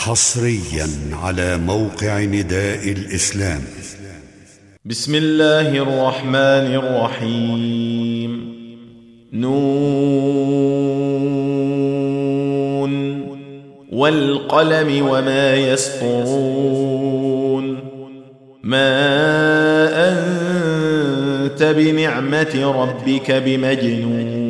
حصريا على موقع نداء الإسلام. بسم الله الرحمن الرحيم. نون. والقلم وما يسطرون. ما أنت بنعمة ربك بمجنون.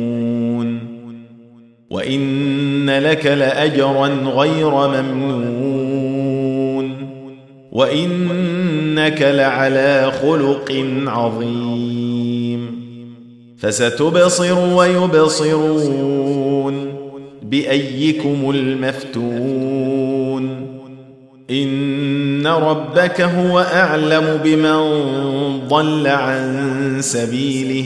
وان لك لاجرا غير ممنون وانك لعلى خلق عظيم فستبصر ويبصرون بايكم المفتون ان ربك هو اعلم بمن ضل عن سبيله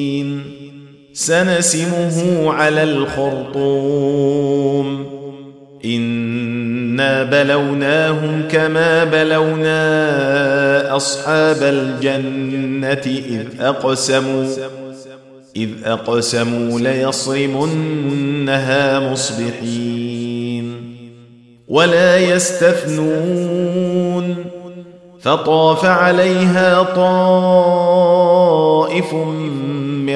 سنسمه على الخرطوم. إنا بلوناهم كما بلونا أصحاب الجنة إذ أقسموا إذ أقسموا ليصرمنها مصبحين. ولا يستثنون. فطاف عليها طائف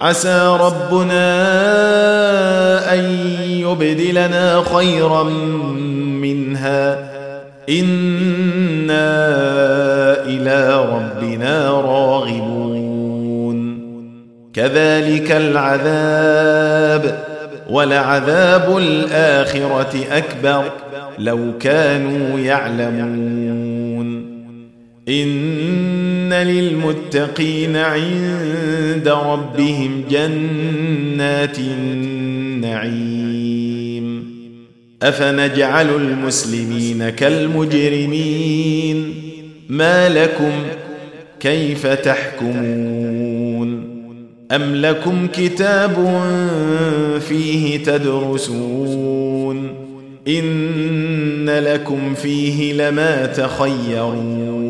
عسى ربنا أن يبدلنا خيرا منها. إنا إلى ربنا راغبون. كذلك العذاب ولعذاب الآخرة أكبر. لو كانوا يعلمون. إن للمتقين عند ربهم جنات النعيم. أفنجعل المسلمين كالمجرمين؟ ما لكم كيف تحكمون؟ أم لكم كتاب فيه تدرسون؟ إن لكم فيه لما تخيرون.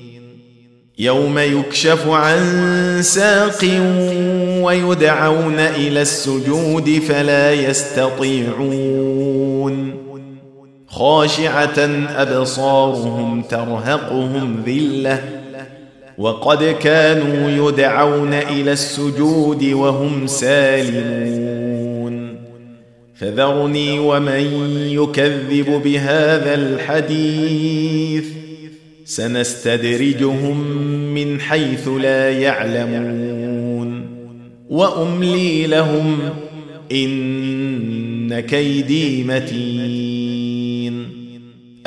يوم يكشف عن ساق ويدعون إلى السجود فلا يستطيعون. خاشعة أبصارهم ترهقهم ذِلَّةٌ وقد كانوا يدعون إلى السجود وهم سالمون. فذرني ومن يكذب بهذا الحديث. سنستدرجهم من حيث لا يعلمون. وأملي لهم إن كيدي متين.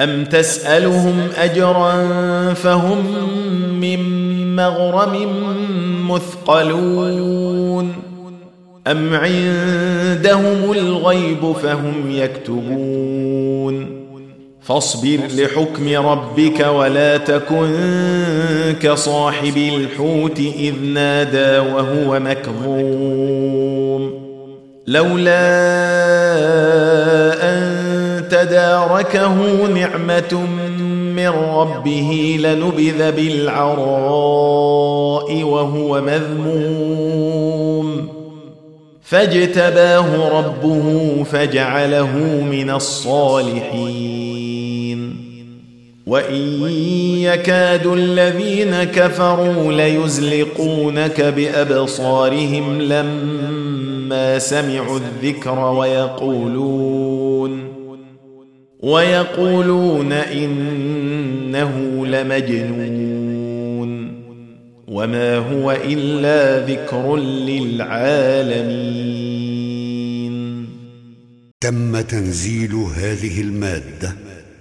أم تسألهم أجرا فهم من مغرم مثقلون. أم عندهم الغيب فهم يكتبون. فاصبر لحكم ربك ولا تكن كصاحب الحوت إذ نادى وهو مكظوم. لولا أن تداركه نعمة من ربه لنبذ بالعراء وهو مذموم. فاجتباه ربه فجعله من الصالحين. وان يكاد الذين كفروا ليزلقونك بابصارهم لما سمعوا الذكر ويقولون ويقولون انه لمجنون وما هو الا ذكر للعالمين تم تنزيل هذه المادة